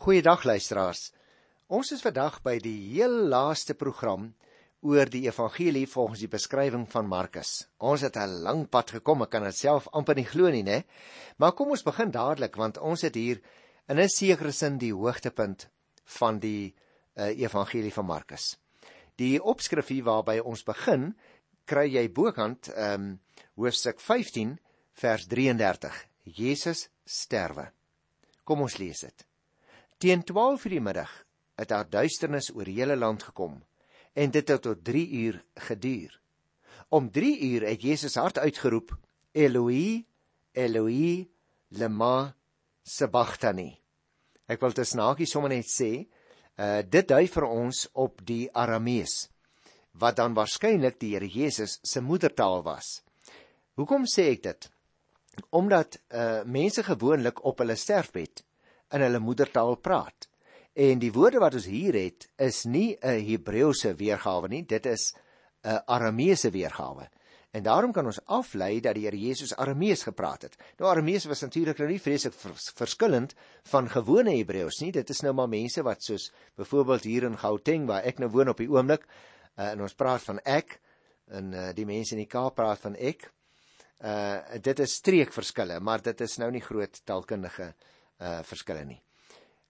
Goeiedag luisteraars. Ons is vandag by die heel laaste program oor die evangelie volgens die beskrywing van Markus. Ons het 'n lang pad gekom, ek kan dit self amper nie glo nie, né? Maar kom ons begin dadelik want ons het hier in 'n sekere sin die hoogtepunt van die uh, evangelie van Markus. Die opskrifie waarby ons begin, kry jy bokant ehm um, hoofstuk 15 vers 33. Jesus sterwe. Kom ons lees dit. Teen 12:00 die middag het daar duisternis oor die hele land gekom en dit het tot 3 uur geduur. Om 3 uur het Jesus hard uitgeroep: Eloi, Eloi, lema sabachthani. Ek wil dit snakie sommer net sê, uh dit dui vir ons op die Aramees wat dan waarskynlik die Here Jesus se moedertaal was. Hoekom sê ek dit? Omdat uh mense gewoonlik op hulle sterfbed in hulle moedertaal praat. En die woorde wat ons hier het, is nie 'n Hebreëse weergawe nie, dit is 'n Arameese weergawe. En daarom kan ons aflei dat die Here Jesus Aramees gepraat het. Nou Aramees was natuurlik nou nie vreeslik vers verskillend van gewone Hebreëus nie. Dit is nou maar mense wat soos byvoorbeeld hier in Gauteng waar ek nou woon op die oomblik, uh, en ons praat van ek en uh, die mense in die Kaap praat van ek. Uh dit is streekverskille, maar dit is nou nie groot taalkundige uh uh verskille nie.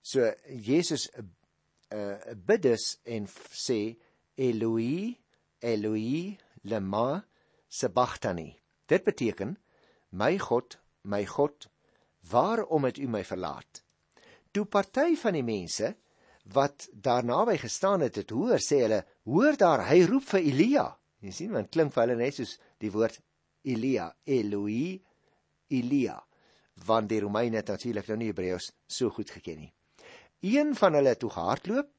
So Jesus uh bid dus en sê Eloi Eloi lema sabachthani. Dit beteken my God, my God, waarom het u my verlaat? Toe party van die mense wat daar naby gestaan het, het hoor sê hulle, hoor daar, hy roep vir Elia. Jy sien, want klink vir hulle net soos die woord Elia, Eloi, Elia want die Romeine het natuurlik nou nie Hebreëus so goed geken nie. Een van hulle het toe gehardloop,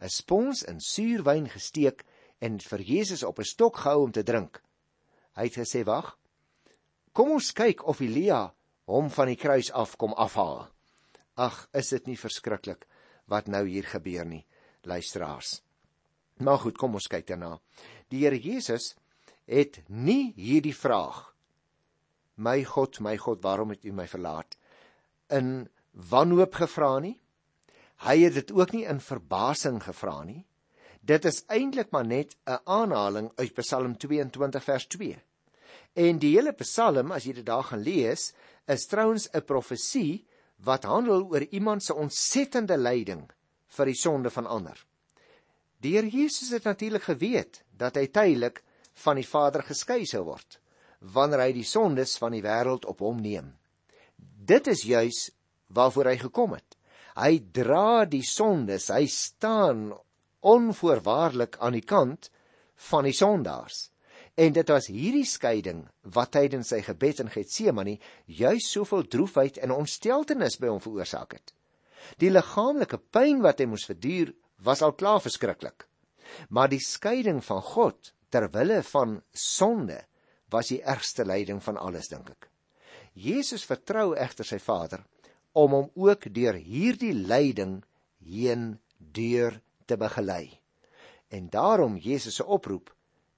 'n spons in suurwyn gesteek en vir Jesus op 'n stok gehou om te drink. Hy het gesê: "Wag. Kom ons kyk of Elia hom van die kruis af kom afhaal." Ag, is dit nie verskriklik wat nou hier gebeur nie, luisteraars. Maar goed, kom ons kyk daarna. Die Here Jesus het nie hierdie vraag My God, my God, waarom het U my verlaat? In wanhoop gevra nie. Hy het dit ook nie in verbasing gevra nie. Dit is eintlik maar net 'n aanhaling uit Psalm 22 vers 2. En die hele Psalm, as jy dit daar gaan lees, is trouens 'n profesie wat handel oor iemand se ontsettende lyding vir die sonde van ander. Here Jesus het natuurlik geweet dat hy tydelik van die Vader geskei sou word wanneer hy die sondes van die wêreld op hom neem. Dit is juis waarvoor hy gekom het. Hy dra die sondes, hy staan onvoorwaardelik aan die kant van die sondaars. En dit was hierdie skeiding wat tydens sy gebed in Getsemane juis soveel droefheid en ontsteltenis by hom veroorsaak het. Die liggaamlike pyn wat hy moes verduur, was al klaar verskriklik. Maar die skeiding van God ter wille van sonde was die ergste lyding van alles dink ek. Jesus vertrou egter sy Vader om hom ook deur hierdie lyding heen deur te begelei. En daarom Jesus se oproep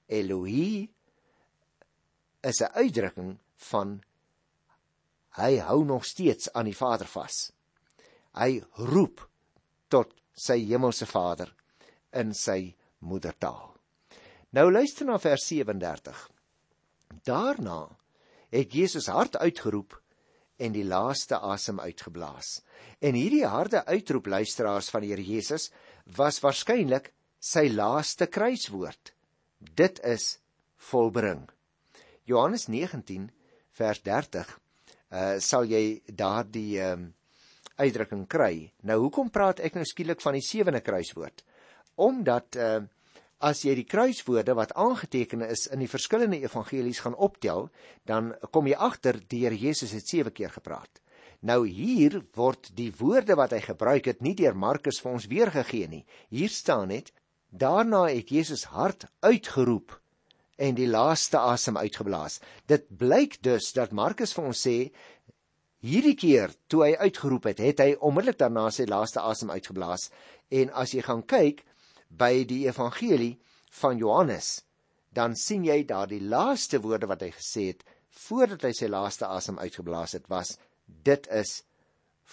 Elohi is 'n uitdrukking van hy hou nog steeds aan die Vader vas. Hy roep tot sy hemelse Vader in sy moedertaal. Nou luister na vers 37. Daarna het Jesus hard uitgeroep en die laaste asem uitgeblaas. En hierdie harde uitroep luisteraars van die Here Jesus was waarskynlik sy laaste kruiswoord. Dit is volbring. Johannes 19 vers 30 uh sal jy daardie um uitdrukking kry. Nou hoekom praat ek nou skielik van die sewende kruiswoord? Omdat uh as jy die kruiswoorde wat aangeteken is in die verskillende evangelies gaan optel, dan kom jy agter die Here Jesus het 7 keer gepraat. Nou hier word die woorde wat hy gebruik het nie deur Markus vir ons weergegee nie. Hier staan net: Daarna het Jesus hard uitgeroep en die laaste asem uitgeblaas. Dit blyk dus dat Markus vir ons sê hierdie keer toe hy uitgeroep het, het hy onmiddellik daarna sy laaste asem uitgeblaas. En as jy gaan kyk, by die evangelie van Johannes, dan sien jy daar die laaste woorde wat hy gesê het voordat hy sy laaste asem uitgeblaas het was dit is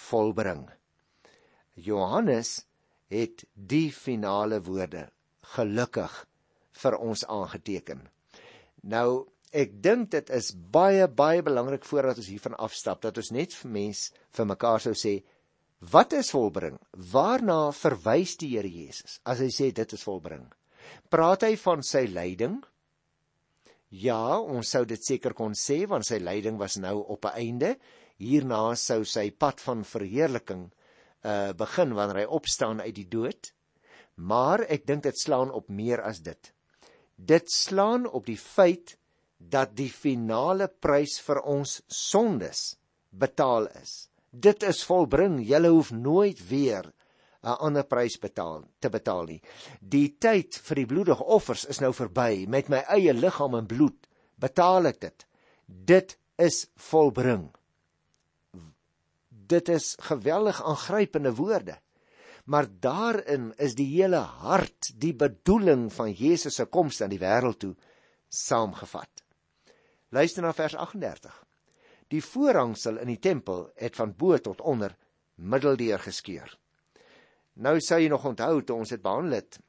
volbring. Johannes het die finale woorde gelukkig vir ons aangeteken. Nou ek dink dit is baie baie belangrik voordat ons hiervan afstap dat ons net vir mens vir mekaar sou sê wat is volbring? Waarna verwys die Here Jesus as hy sê dit is volbring? Praat hy van sy lyding? Ja, ons sou dit seker kon sê want sy lyding was nou op 'n einde. Hierna sou sy pad van verheerliking uh begin wanneer hy opstaan uit die dood. Maar ek dink dit slaan op meer as dit. Dit slaan op die feit dat die finale prys vir ons sondes betaal is. Dit is volbring. Jy hoef nooit weer 'n ander prys betaal te betaal nie. Die tyd vir die bloedige offers is nou verby. Met my eie liggaam en bloed betaal ek dit. Dit is volbring. Dit is geweldig aangrypende woorde. Maar daarin is die hele hart, die bedoeling van Jesus se koms aan die wêreld toe saamgevat. Luister na vers 38. Die voorhangsel in die tempel het van bo tot onder middeldeur geskeur. Nou sou jy nog onthou toe ons dit behandel het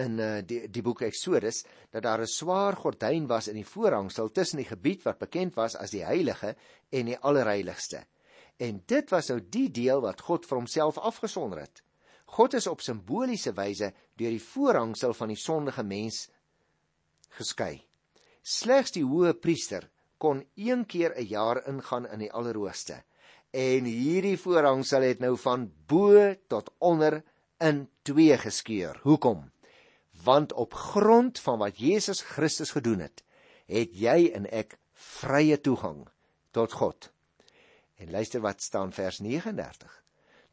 in uh, die die boek Eksodus dat daar 'n swaar gordyn was in die voorhangsel tussen die gebied wat bekend was as die heilige en die allerheiligste. En dit was nou die deel wat God vir homself afgesonder het. God is op simboliese wyse deur die voorhangsel van die sondige mens geskei. Slegs die hoë priester kon een keer 'n jaar ingaan in die allerhoogste. En hierdie voorhangsel het nou van bo tot onder in twee geskeur. Hoekom? Want op grond van wat Jesus Christus gedoen het, het jy en ek vrye toegang tot God. En luister wat staan vers 39.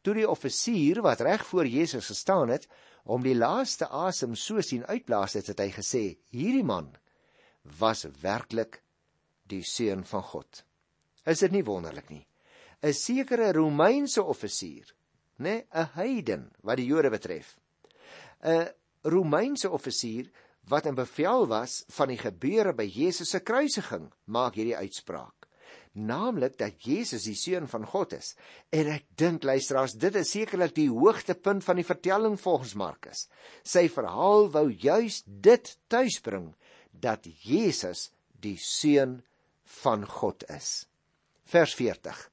Toe die offisier wat reg voor Jesus gestaan het, om die laaste asem so sien uitblaas het, het hy gesê: "Hierdie man was werklik die seun van God. Is dit nie wonderlik nie? 'n Sekere Romeinse offisier, nê, 'n heiden wat die Jode betref. 'n Romeinse offisier wat in bevel was van die gebeure by Jesus se kruisiging, maak hierdie uitspraak naamlik dat Jesus die seun van God is. En ek dink luisteraars, dit is sekerlik die hoogtepunt van die vertelling volgens Markus. Sy verhaal wou juis dit tuisbring dat Jesus die seun van God is. Vers 40.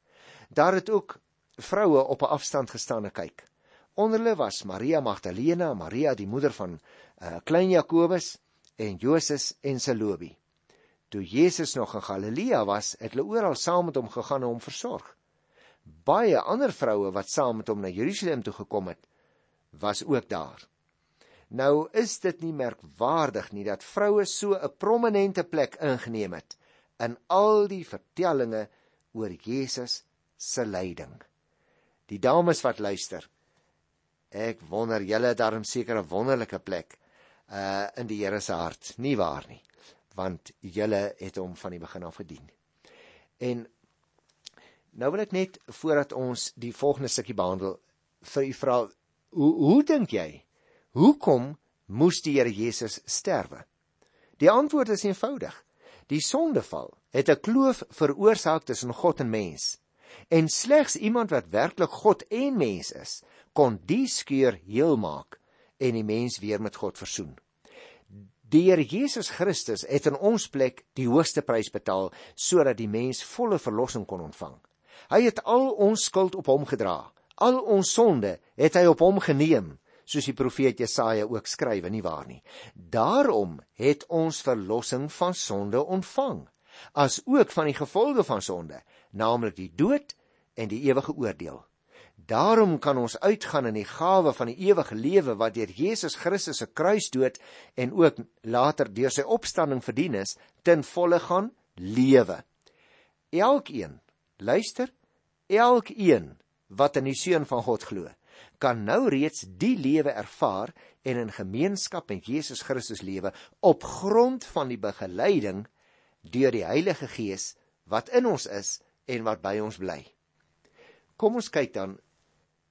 Daar het ook vroue op 'n afstand gestaan en kyk. Onder hulle was Maria Magdalena, Maria die moeder van uh, klein Jakobus en Joses en Salome. Toe Jesus nog in Galilea was, het hulle oral saam met hom gegaan om versorg. Baie ander vroue wat saam met hom na Jerusalem toe gekom het, was ook daar. Nou is dit nie merkwaardig nie dat vroue so 'n prominente plek ingeneem het in al die vertellings oor Jesus se lyding. Die dames wat luister, ek wonder julle het daarom seker 'n wonderlike plek uh in die Here se hart, nie waar nie? Want julle het hom van die begin af gedien. En nou wil ek net voordat ons die volgende stukkie behandel vir u vra, hoe hoe dink jy Hoekom moes die Here Jesus sterwe? Die antwoord is eenvoudig. Die sondeval het 'n kloof veroorsaak tussen God en mens. En slegs iemand wat werklik God en mens is, kon die skeur heel maak en die mens weer met God versoen. Die Here Jesus Christus het in ons plek die hoogste prys betaal sodat die mens volle verlossing kon ontvang. Hy het al ons skuld op hom gedra. Al ons sonde het hy op hom geneem soos die profeet Jesaja ook skryf, nie waar nie. Daarom het ons verlossing van sonde ontvang, as ook van die gevolge van sonde, naamlik die dood en die ewige oordeel. Daarom kan ons uitgaan in die gawe van die ewige lewe wat deur Jesus Christus se kruisdood en ook later deur sy opstanding verdien is, ten volle gaan lewe. Elkeen, luister, elkeen wat in die seun van God glo, kan nou reeds die lewe ervaar en in gemeenskap met Jesus Christus lewe op grond van die begeleiding deur die Heilige Gees wat in ons is en wat by ons bly. Kom ons kyk dan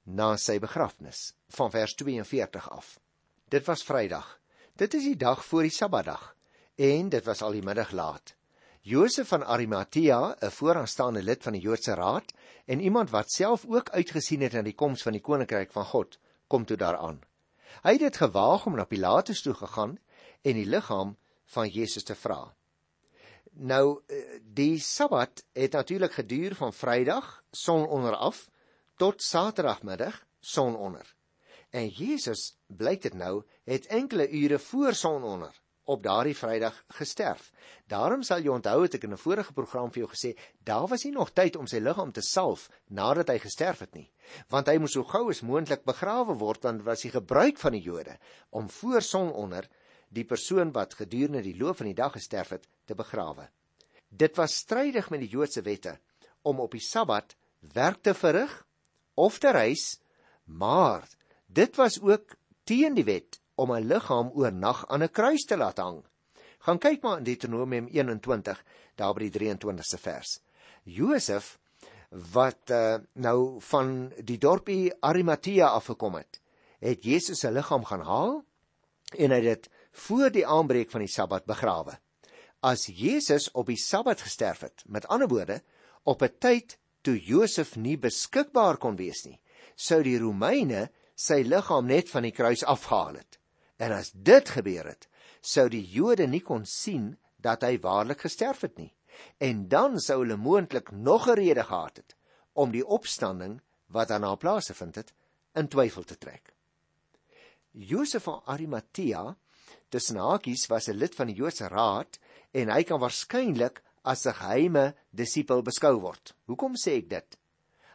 na sy begrafnis van vers 42 af. Dit was Vrydag. Dit is die dag voor die Sabbatdag en dit was al die middag laat. Josef van Arimatea, 'n vooraanstaande lid van die Joodse Raad en iemand wat self ook uitgesien het na die koms van die koninkryk van God, kom toe daaraan. Hy het dit gewaag om na Pilatus toe gegaan en die liggaam van Jesus te vra. Nou eh, die Sabbat het natuurlik geduur van Vrydag son onder af tot Saterdagmiddag son onder. En Jesus, blyk dit nou, het enkele ure voor son onder op daardie Vrydag gesterf. Daarom sal jy onthou het ek in 'n vorige program vir jou gesê, daar was nie nog tyd om sy liggaam te salf nadat hy gesterf het nie, want hy moes so gou as moontlik begrawe word want was die gebruik van die Jode om voor son onder die persoon wat gedurende die loop van die dag gesterf het te begrawe. Dit was strydig met die Joodse wette om op die Sabbat werk te verrig of te reis, maar dit was ook teen die wet om 'n liggaam oornag aan 'n kruis te laat hang. Gaan kyk maar in Deuteronomium 21, daar by die 23ste vers. Josef wat uh, nou van die dorpie Arimatea afgekom het, het Jesus se liggaam gaan haal en hy het dit voor die aanbreek van die Sabbat begrawe. As Jesus op die Sabbat gesterf het, met ander woorde, op 'n tyd toe Josef nie beskikbaar kon wees nie, sou die Romeine sy liggaam net van die kruis afgehaal het. En as dit gebeur het, sou die Jode nie kon sien dat hy waarlik gesterf het nie. En dan sou hulle moontlik nog 'n rede gehad het om die opstanding wat daarna plaasgevind het in twyfel te trek. Josef van Arimatea tussen hakies was 'n lid van die Joodse Raad en hy kan waarskynlik as 'n geheime disipel beskou word. Hoekom sê ek dit?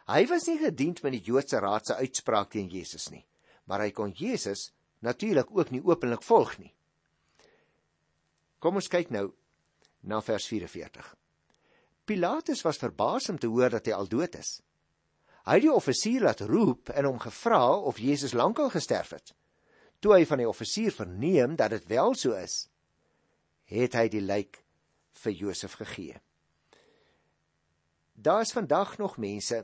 Hy was nie gediend met die Joodse Raad se uitspraak teen Jesus nie, maar hy kon Jesus natuurlik ook nie openlik volg nie. Kom ons kyk nou na vers 44. Pilatus was verbaas om te hoor dat hy al dood is. Hy het die offisier laat roep en hom gevra of Jesus lankal gesterf het. Toe hy van die offisier verneem dat dit wel so is, het hy die lijk vir Josef gegee. Daar is vandag nog mense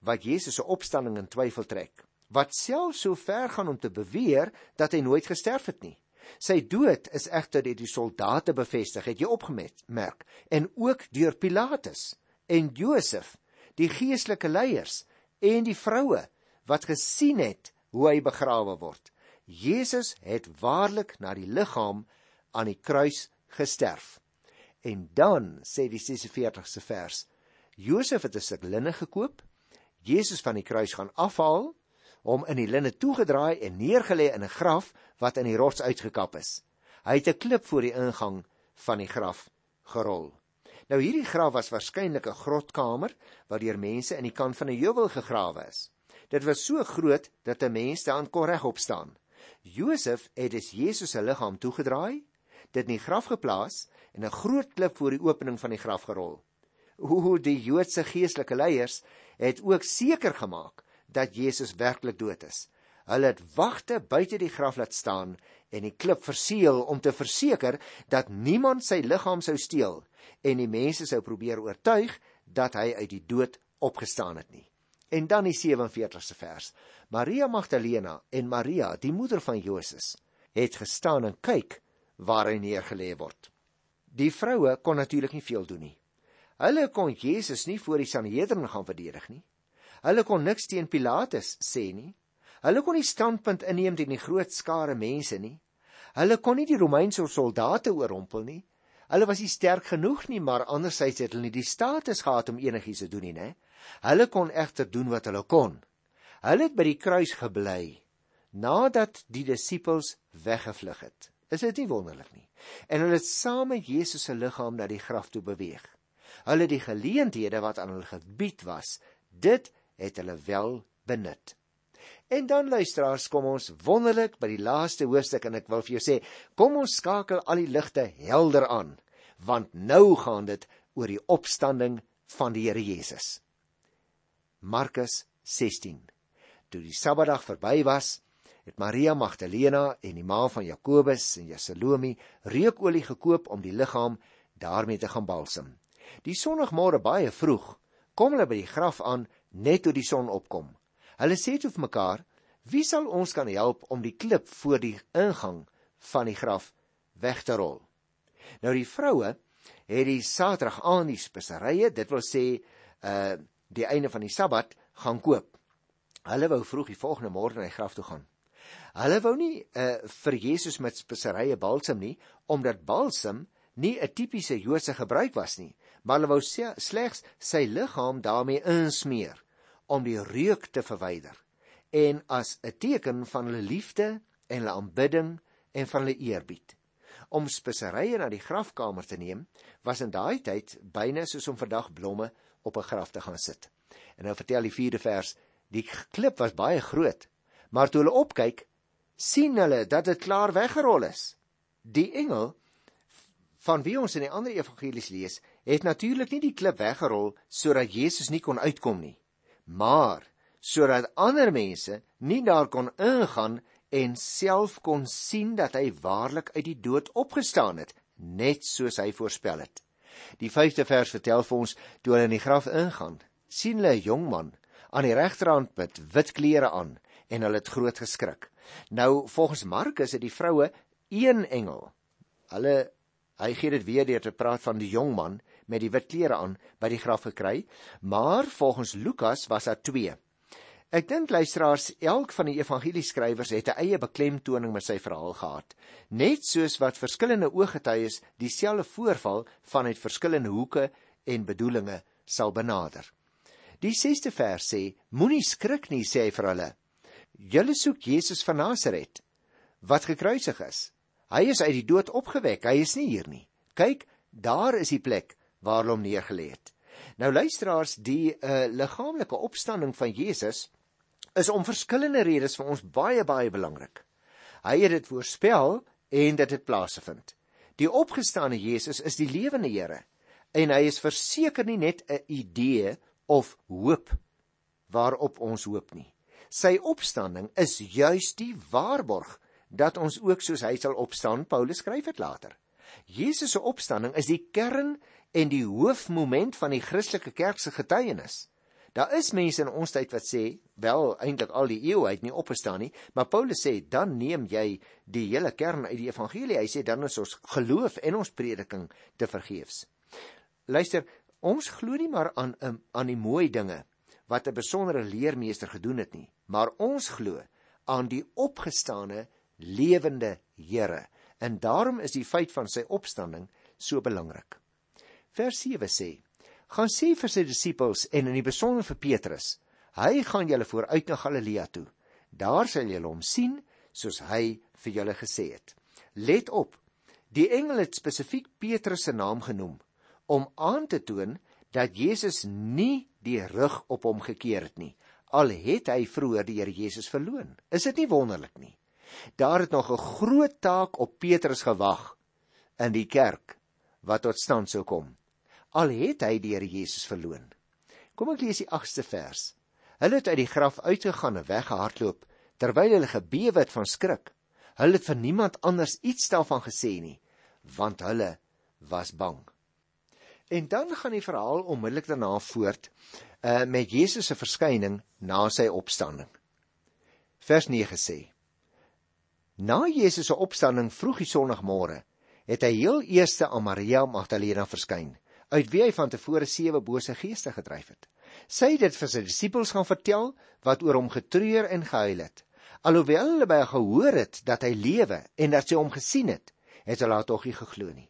wat Jesus se opstanding in twyfel trek, wat self so ver gaan om te beweer dat hy nooit gesterf het nie. Sy dood is egter deur die soldate bevestig, het jy opgemerk, en ook deur Pilatus en Josef, die geestelike leiers en die vroue wat gesien het hoe hy begrawe word. Jesus het waarlik na die liggaam aan die kruis gesterf. En dan sê die 46ste vers: Josef het 'n stuk linne gekoop, Jesus van die kruis gaan afhaal, hom in die linne toegedraai en neergelê in 'n graf wat in die rots uitgekap is. Hy het 'n klip voor die ingang van die graf gerol. Nou hierdie graf was waarskynlik 'n grotkamer waar deur mense in die kant van 'n heuwel gegrawe is. Dit was so groot dat 'n mens daarin kon regop staan. Josef het dus Jesus se liggaam toegedraai, dit in die graf geplaas en 'n groot klip voor die opening van die graf gerol. Hoe die Joodse geestelike leiers het ook seker gemaak dat Jesus werklik dood is. Hulle het wagte buite die graf laat staan en die klip verseël om te verseker dat niemand sy liggaam sou steel en die mense sou probeer oortuig dat hy uit die dood opgestaan het nie. En dan die 47ste vers. Maria Magdalena en Maria, die moeder van Joses, het gestaan en kyk waar hy neergelê word. Die vroue kon natuurlik nie veel doen nie. Hulle kon Jesus nie voor die Sanhedrin gaan verdedig nie. Hulle kon niks teen Pilatus sê nie. Hulle kon nie standpunt inneem teen die groot skare mense nie. Hulle kon nie die Romeinse soldate oorrompel nie. Hulle was nie sterk genoeg nie, maar andersins het hulle nie die status gehad om enigiets te doen nie, né? Hulle kon egter doen wat hulle kon. Hulle het by die kruis gebly nadat die disippels weggevlug het. Is dit nie wonderlik nie? En hulle het saam met Jesus se liggaam na die graf toe beweeg. Hulle die geleenthede wat aan hulle gebied was, dit het hulle wel benut. En dan luisteraars, kom ons wonderlik by die laaste hoofstuk en ek wil vir jou sê, kom ons skakel al die ligte helder aan, want nou gaan dit oor die opstanding van die Here Jesus. Markus 16. Toe die Sabbatdag verby was, het Maria Magdalena en die ma van Jakobus en Salome reukolie gekoop om die liggaam daarmee te gaan balsem. Die sonoggmore baie vroeg kom hulle by die graf aan net toe die son opkom. Hulle sê toe vir mekaar: "Wie sal ons kan help om die klip voor die ingang van die graf weg te rol?" Nou die vroue het die Saterdag aan die speserye, dit wil sê uh die einde van die Sabbat gaan koop. Hulle wou vroeg die volgende môre na die graf toe gaan. Hulle wou nie uh, vir Jesus met speserye balsam nie, omdat balsam nie 'n tipiese Joodse gebruik was nie, maar hulle wou slegs sy liggaam daarmee insmeer om die reuk te verwyder en as 'n teken van hulle liefde en hulle aanbidding en van hulle eerbied. Om speserye na die grafkamer te neem was in daai tyd byna soos om vandag blomme op 'n graf te gaan sit. En nou vertel die 4de vers, die klip was baie groot, maar toe hulle opkyk, sien hulle dat dit klaar weggerol is. Die engel van wie ons in die ander evangelies lees, het natuurlik nie die klip weggerol sodat Jesus nie kon uitkom nie, maar sodat ander mense nie daar kon ingaan en self kon sien dat hy waarlik uit die dood opgestaan het, net soos hy voorspel het. Die 5de vers vertel vir ons toe hulle in die graf ingaan, sien hulle 'n jong man aan die regterhand met wit klere aan en hulle het groot geskrik. Nou volgens Markus het die vroue een engel. Hulle Hy gee dit weer deur te praat van die jong man met die wit klere aan by die graf gekry, maar volgens Lukas was daar twee. Ek dink luisteraars, elk van die evangelieskrywers het 'n eie beklemtoning met sy verhaal gehad, net soos wat verskillende ooggetuies dieselfde voorval vanuit verskillende hoeke en bedoelings sal benader. Die 6ste vers sê: Moenie skrik nie, sê hy vir hulle. Julle soek Jesus van Nasaret wat gekruisig is. Hy is uit die dood opgewek. Hy is nie hier nie. Kyk, daar is die plek waar hom neergelê het. Nou luisteraars, die uh, liggaamlike opstanding van Jesus is om verskillende redes vir ons baie baie belangrik. Hy het dit voorspel en dit het plaasgevind. Die opgestane Jesus is die lewende Here en hy is verseker nie net 'n idee of hoop waarop ons hoop nie. Sy opstanding is juis die waarborg dat ons ook soos hy sal opstaan, Paulus skryf dit later. Jesus se opstanding is die kern en die hoofmoment van die Christelike kerk se getuienis. Daar is mense in ons tyd wat sê, wel eintlik al die eeue het nie opgestaan nie, maar Paulus sê dan neem jy die hele kern uit die evangelie. Hy sê dan is ons geloof en ons prediking te vergeefs. Luister, ons glo nie maar aan aan die mooi dinge wat 'n besondere leermeester gedoen het nie, maar ons glo aan die opgestane lewende Here. En daarom is die feit van sy opstanding so belangrik. Vers 7 sê: "Gaan sê vir sy disippels en in die besonder vir Petrus, hy gaan julle vooruit na Galilea toe. Daar sal julle hom sien soos hy vir julle gesê het." Let op. Die engel het spesifiek Petrus se naam genoem om aan te toon dat Jesus nie die rug op hom gekeer het nie al het hy vroeër die Here Jesus verloon. Is dit nie wonderlik nie? Daar het nog 'n groot taak op Petrus gewag in die kerk wat tot stand sou kom. Al het hy die Here Jesus verloon. Kom ek lees die 8ste vers. Hulle het uit die graf uitgegaan en weggehardloop terwyl hulle gebewe het van skrik. Hulle het vir niemand anders iets daarvan gesê nie, want hulle was bang. En dan gaan die verhaal onmiddellik daarna voort uh, met Jesus se verskyning na sy opstanding. Vers 9 sê: Na Jesus se opstanding vroeg die sonoggmore, het hy heel eers aan Maria Magdalena verskyn, uit wie hy van tevore sewe bose geeste gedryf het. Sy het dit vir sy disippels gaan vertel wat oor hom getreur en gehuil het. Alhoewel hulle by gehoor het dat hy lewe en dat sy hom gesien het, het hulle tog nie geglo nie.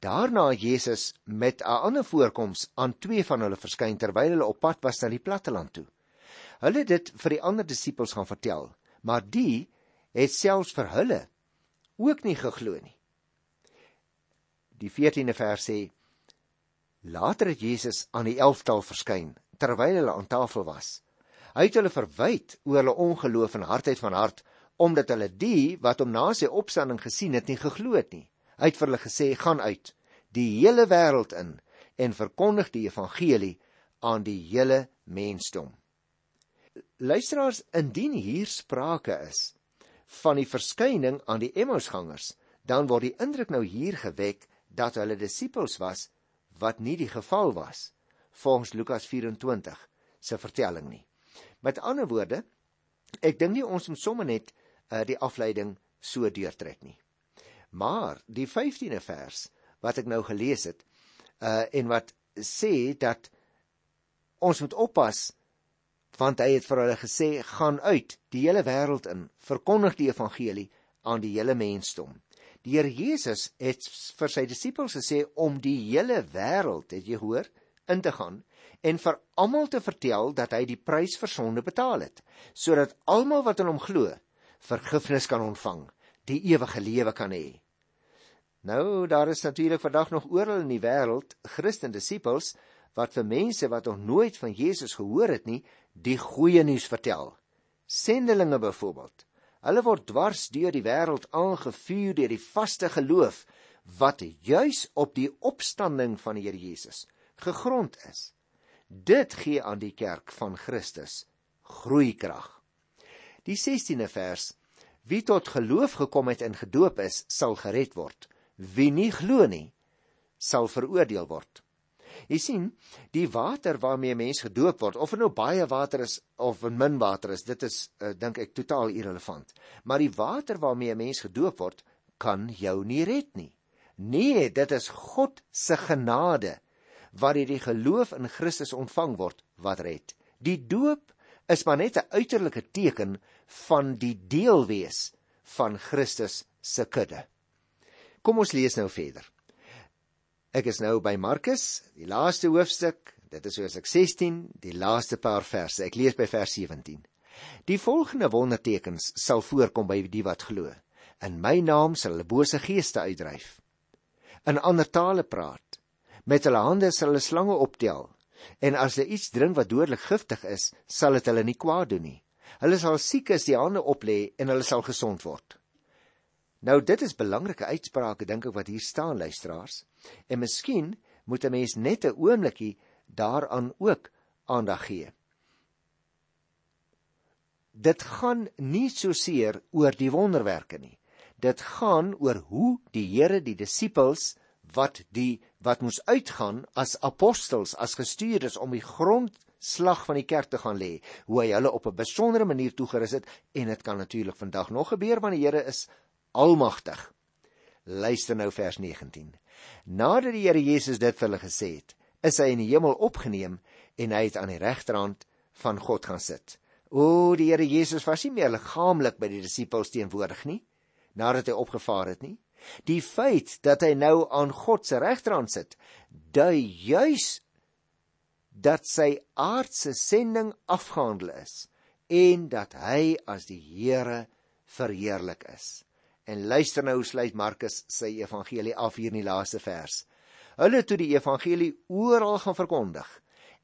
Daarna Jesus met 'n ander voorkoms aan twee van hulle verskyn terwyl hulle op pad was na die platteland toe. Hulle het dit vir die ander disippels gaan vertel, maar die het selfs vir hulle ook nie geglo nie. Die 14de vers sê Later het Jesus aan die 11tal verskyn terwyl hulle aan tafel was. Hy het hulle verwyd oor hulle ongeloof en hardheid van hart omdat hulle die wat hom na sy opstanding gesien het nie geglo het nie. Hy het vir hulle gesê: "Gaan uit die hele wêreld in en verkondig die evangelie aan die hele mensdom." Luisteraars, indien hier sprake is van die verskyning aan die Emmausgangers, dan word die indruk nou hier gewek dat hulle disippels was wat nie die geval was volgens Lukas 24 se vertelling nie. Met ander woorde, ek dink nie ons moet sommer net uh, die afleiding so deurtrek nie. Maar die 15de vers wat ek nou gelees het uh en wat sê dat Ons moet oppas want hy het vir hulle gesê gaan uit die hele wêreld in verkondig die evangelie aan die hele mensdom. Die Here Jesus het vir sy disippels gesê om die hele wêreld, het jy hoor, in te gaan en vir almal te vertel dat hy die prys vir sonde betaal het, sodat almal wat in hom glo, vergifnis kan ontvang, die ewige lewe kan hê. Nou, daar is natuurlik vandag nog oral in die wêreld Christen disippels wat vir mense wat nog nooit van Jesus gehoor het nie, die goeie nuus vertel. Sendelinge byvoorbeeld. Hulle word dwars deur die wêreld aangevuur deur die vaste geloof wat juis op die opstanding van die Here Jesus gegrond is. Dit gee aan die kerk van Christus groeikrag. Die 16de vers: Wie tot geloof gekom het en gedoop is, sal gered word. Wie nie glo nie, sal veroordeel word. Jy sien, die water waarmee 'n mens gedoop word, of dit nou baie water is of min water is, dit is uh, dink ek totaal irrelevant. Maar die water waarmee 'n mens gedoop word, kan jou nie red nie. Nee, dit is God se genade wat deur die geloof in Christus ontvang word wat red. Die doop is maar net 'n uiterlike teken van die deel wees van Christus se kudde. Kom ons lees nou verder. Ek is nou by Markus, die laaste hoofstuk. Dit is hoofstuk 16, die laaste paar verse. Ek lees by vers 17. Die volgende wondertekens sal voorkom by die wat glo. In my naam sal hulle bose geeste uitdryf. In ander tale praat. Met hulle hande sal hulle slange optel. En as hulle iets drink wat dodelik giftig is, sal dit hulle nie kwaad doen nie. Hulle sal siekes die hande oplê en hulle sal gesond word. Nou dit is belangrike uitsprake dink ek wat hier staan luisteraars. En miskien moet 'n mens net 'n oombliekie daaraan ook aandag gee. Dit gaan nie so seer oor die wonderwerke nie. Dit gaan oor hoe die Here die disippels wat die wat moes uitgaan as apostels, as gestuurdes om die grondslag van die kerk te gaan lê, hoe hy hulle op 'n besondere manier toegerus het en dit kan natuurlik vandag nog gebeur want die Here is almagtig. Luister nou vers 19. Nadat die Here Jesus dit vir hulle gesê het, is hy in die hemel opgeneem en hy het aan die regterhand van God gaan sit. O, die Here Jesus was nie meer liggaamlik by die disippels teenwoordig nie nadat hy opgevaar het nie. Die feit dat hy nou aan God se regterhand sit, dui juis dat sy aardse sending afgehandel is en dat hy as die Here verheerlik is. En luister nou hoe sluit Markus sy evangelie af hier in die laaste vers. Hulle toe die evangelie oral gaan verkondig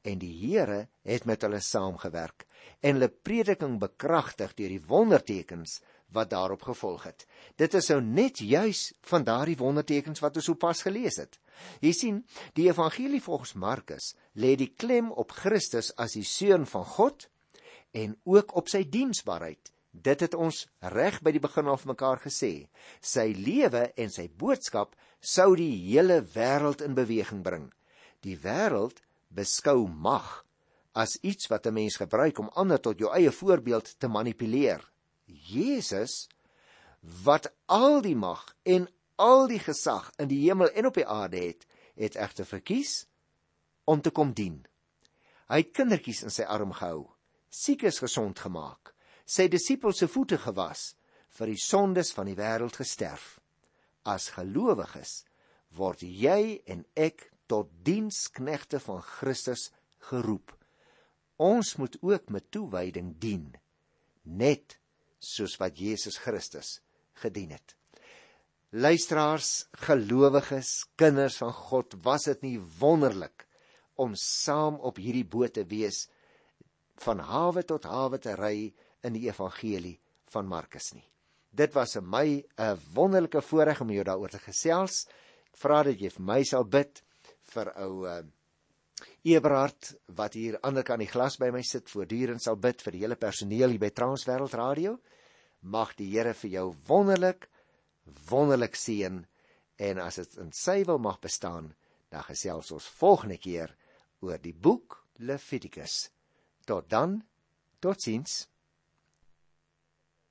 en die Here het met hulle saamgewerk en hulle prediking bekragtig deur die wondertekens wat daarop gevolg het. Dit is nou net juis van daardie wondertekens wat ons sopas gelees het. Jy sien, die evangelie volgens Markus lê die klem op Christus as die seun van God en ook op sy diensbaarheid Dit het ons reg by die begin af mekaar gesê. Sy lewe en sy boodskap sou die hele wêreld in beweging bring. Die wêreld beskou mag as iets wat 'n mens gebruik om ander tot jou eie voorbeeld te manipuleer. Jesus wat al die mag en al die gesag in die hemel en op die aarde het, het egter verkies om te kom dien. Hy het kindertjies in sy arm gehou, siekes gesond gemaak, sy disippels se voete gewas, vir die sondes van die wêreld gesterf. As gelowiges word jy en ek tot diensknegte van Christus geroep. Ons moet ook met toewyding dien, net soos wat Jesus Christus gedien het. Luisteraars, gelowiges, kinders van God, was dit nie wonderlik om saam op hierdie boot te wees van hawe tot hawe te ry in die evangelie van Markus nie. Dit was vir my 'n wonderlike voorreg om jou daaroor te gesels. Ek vra dat jy vir my sal bid vir ou uh, Eberhard wat hier ander kant die glas by my sit, voortdurend sal bid vir die hele personeel hier by Transwêreld Radio. Mag die Here vir jou wonderlik wonderlik seën en as dit in sy wil mag bestaan, dan gesels ons volgende keer oor die boek Levitikus. Tot dan, totsiens.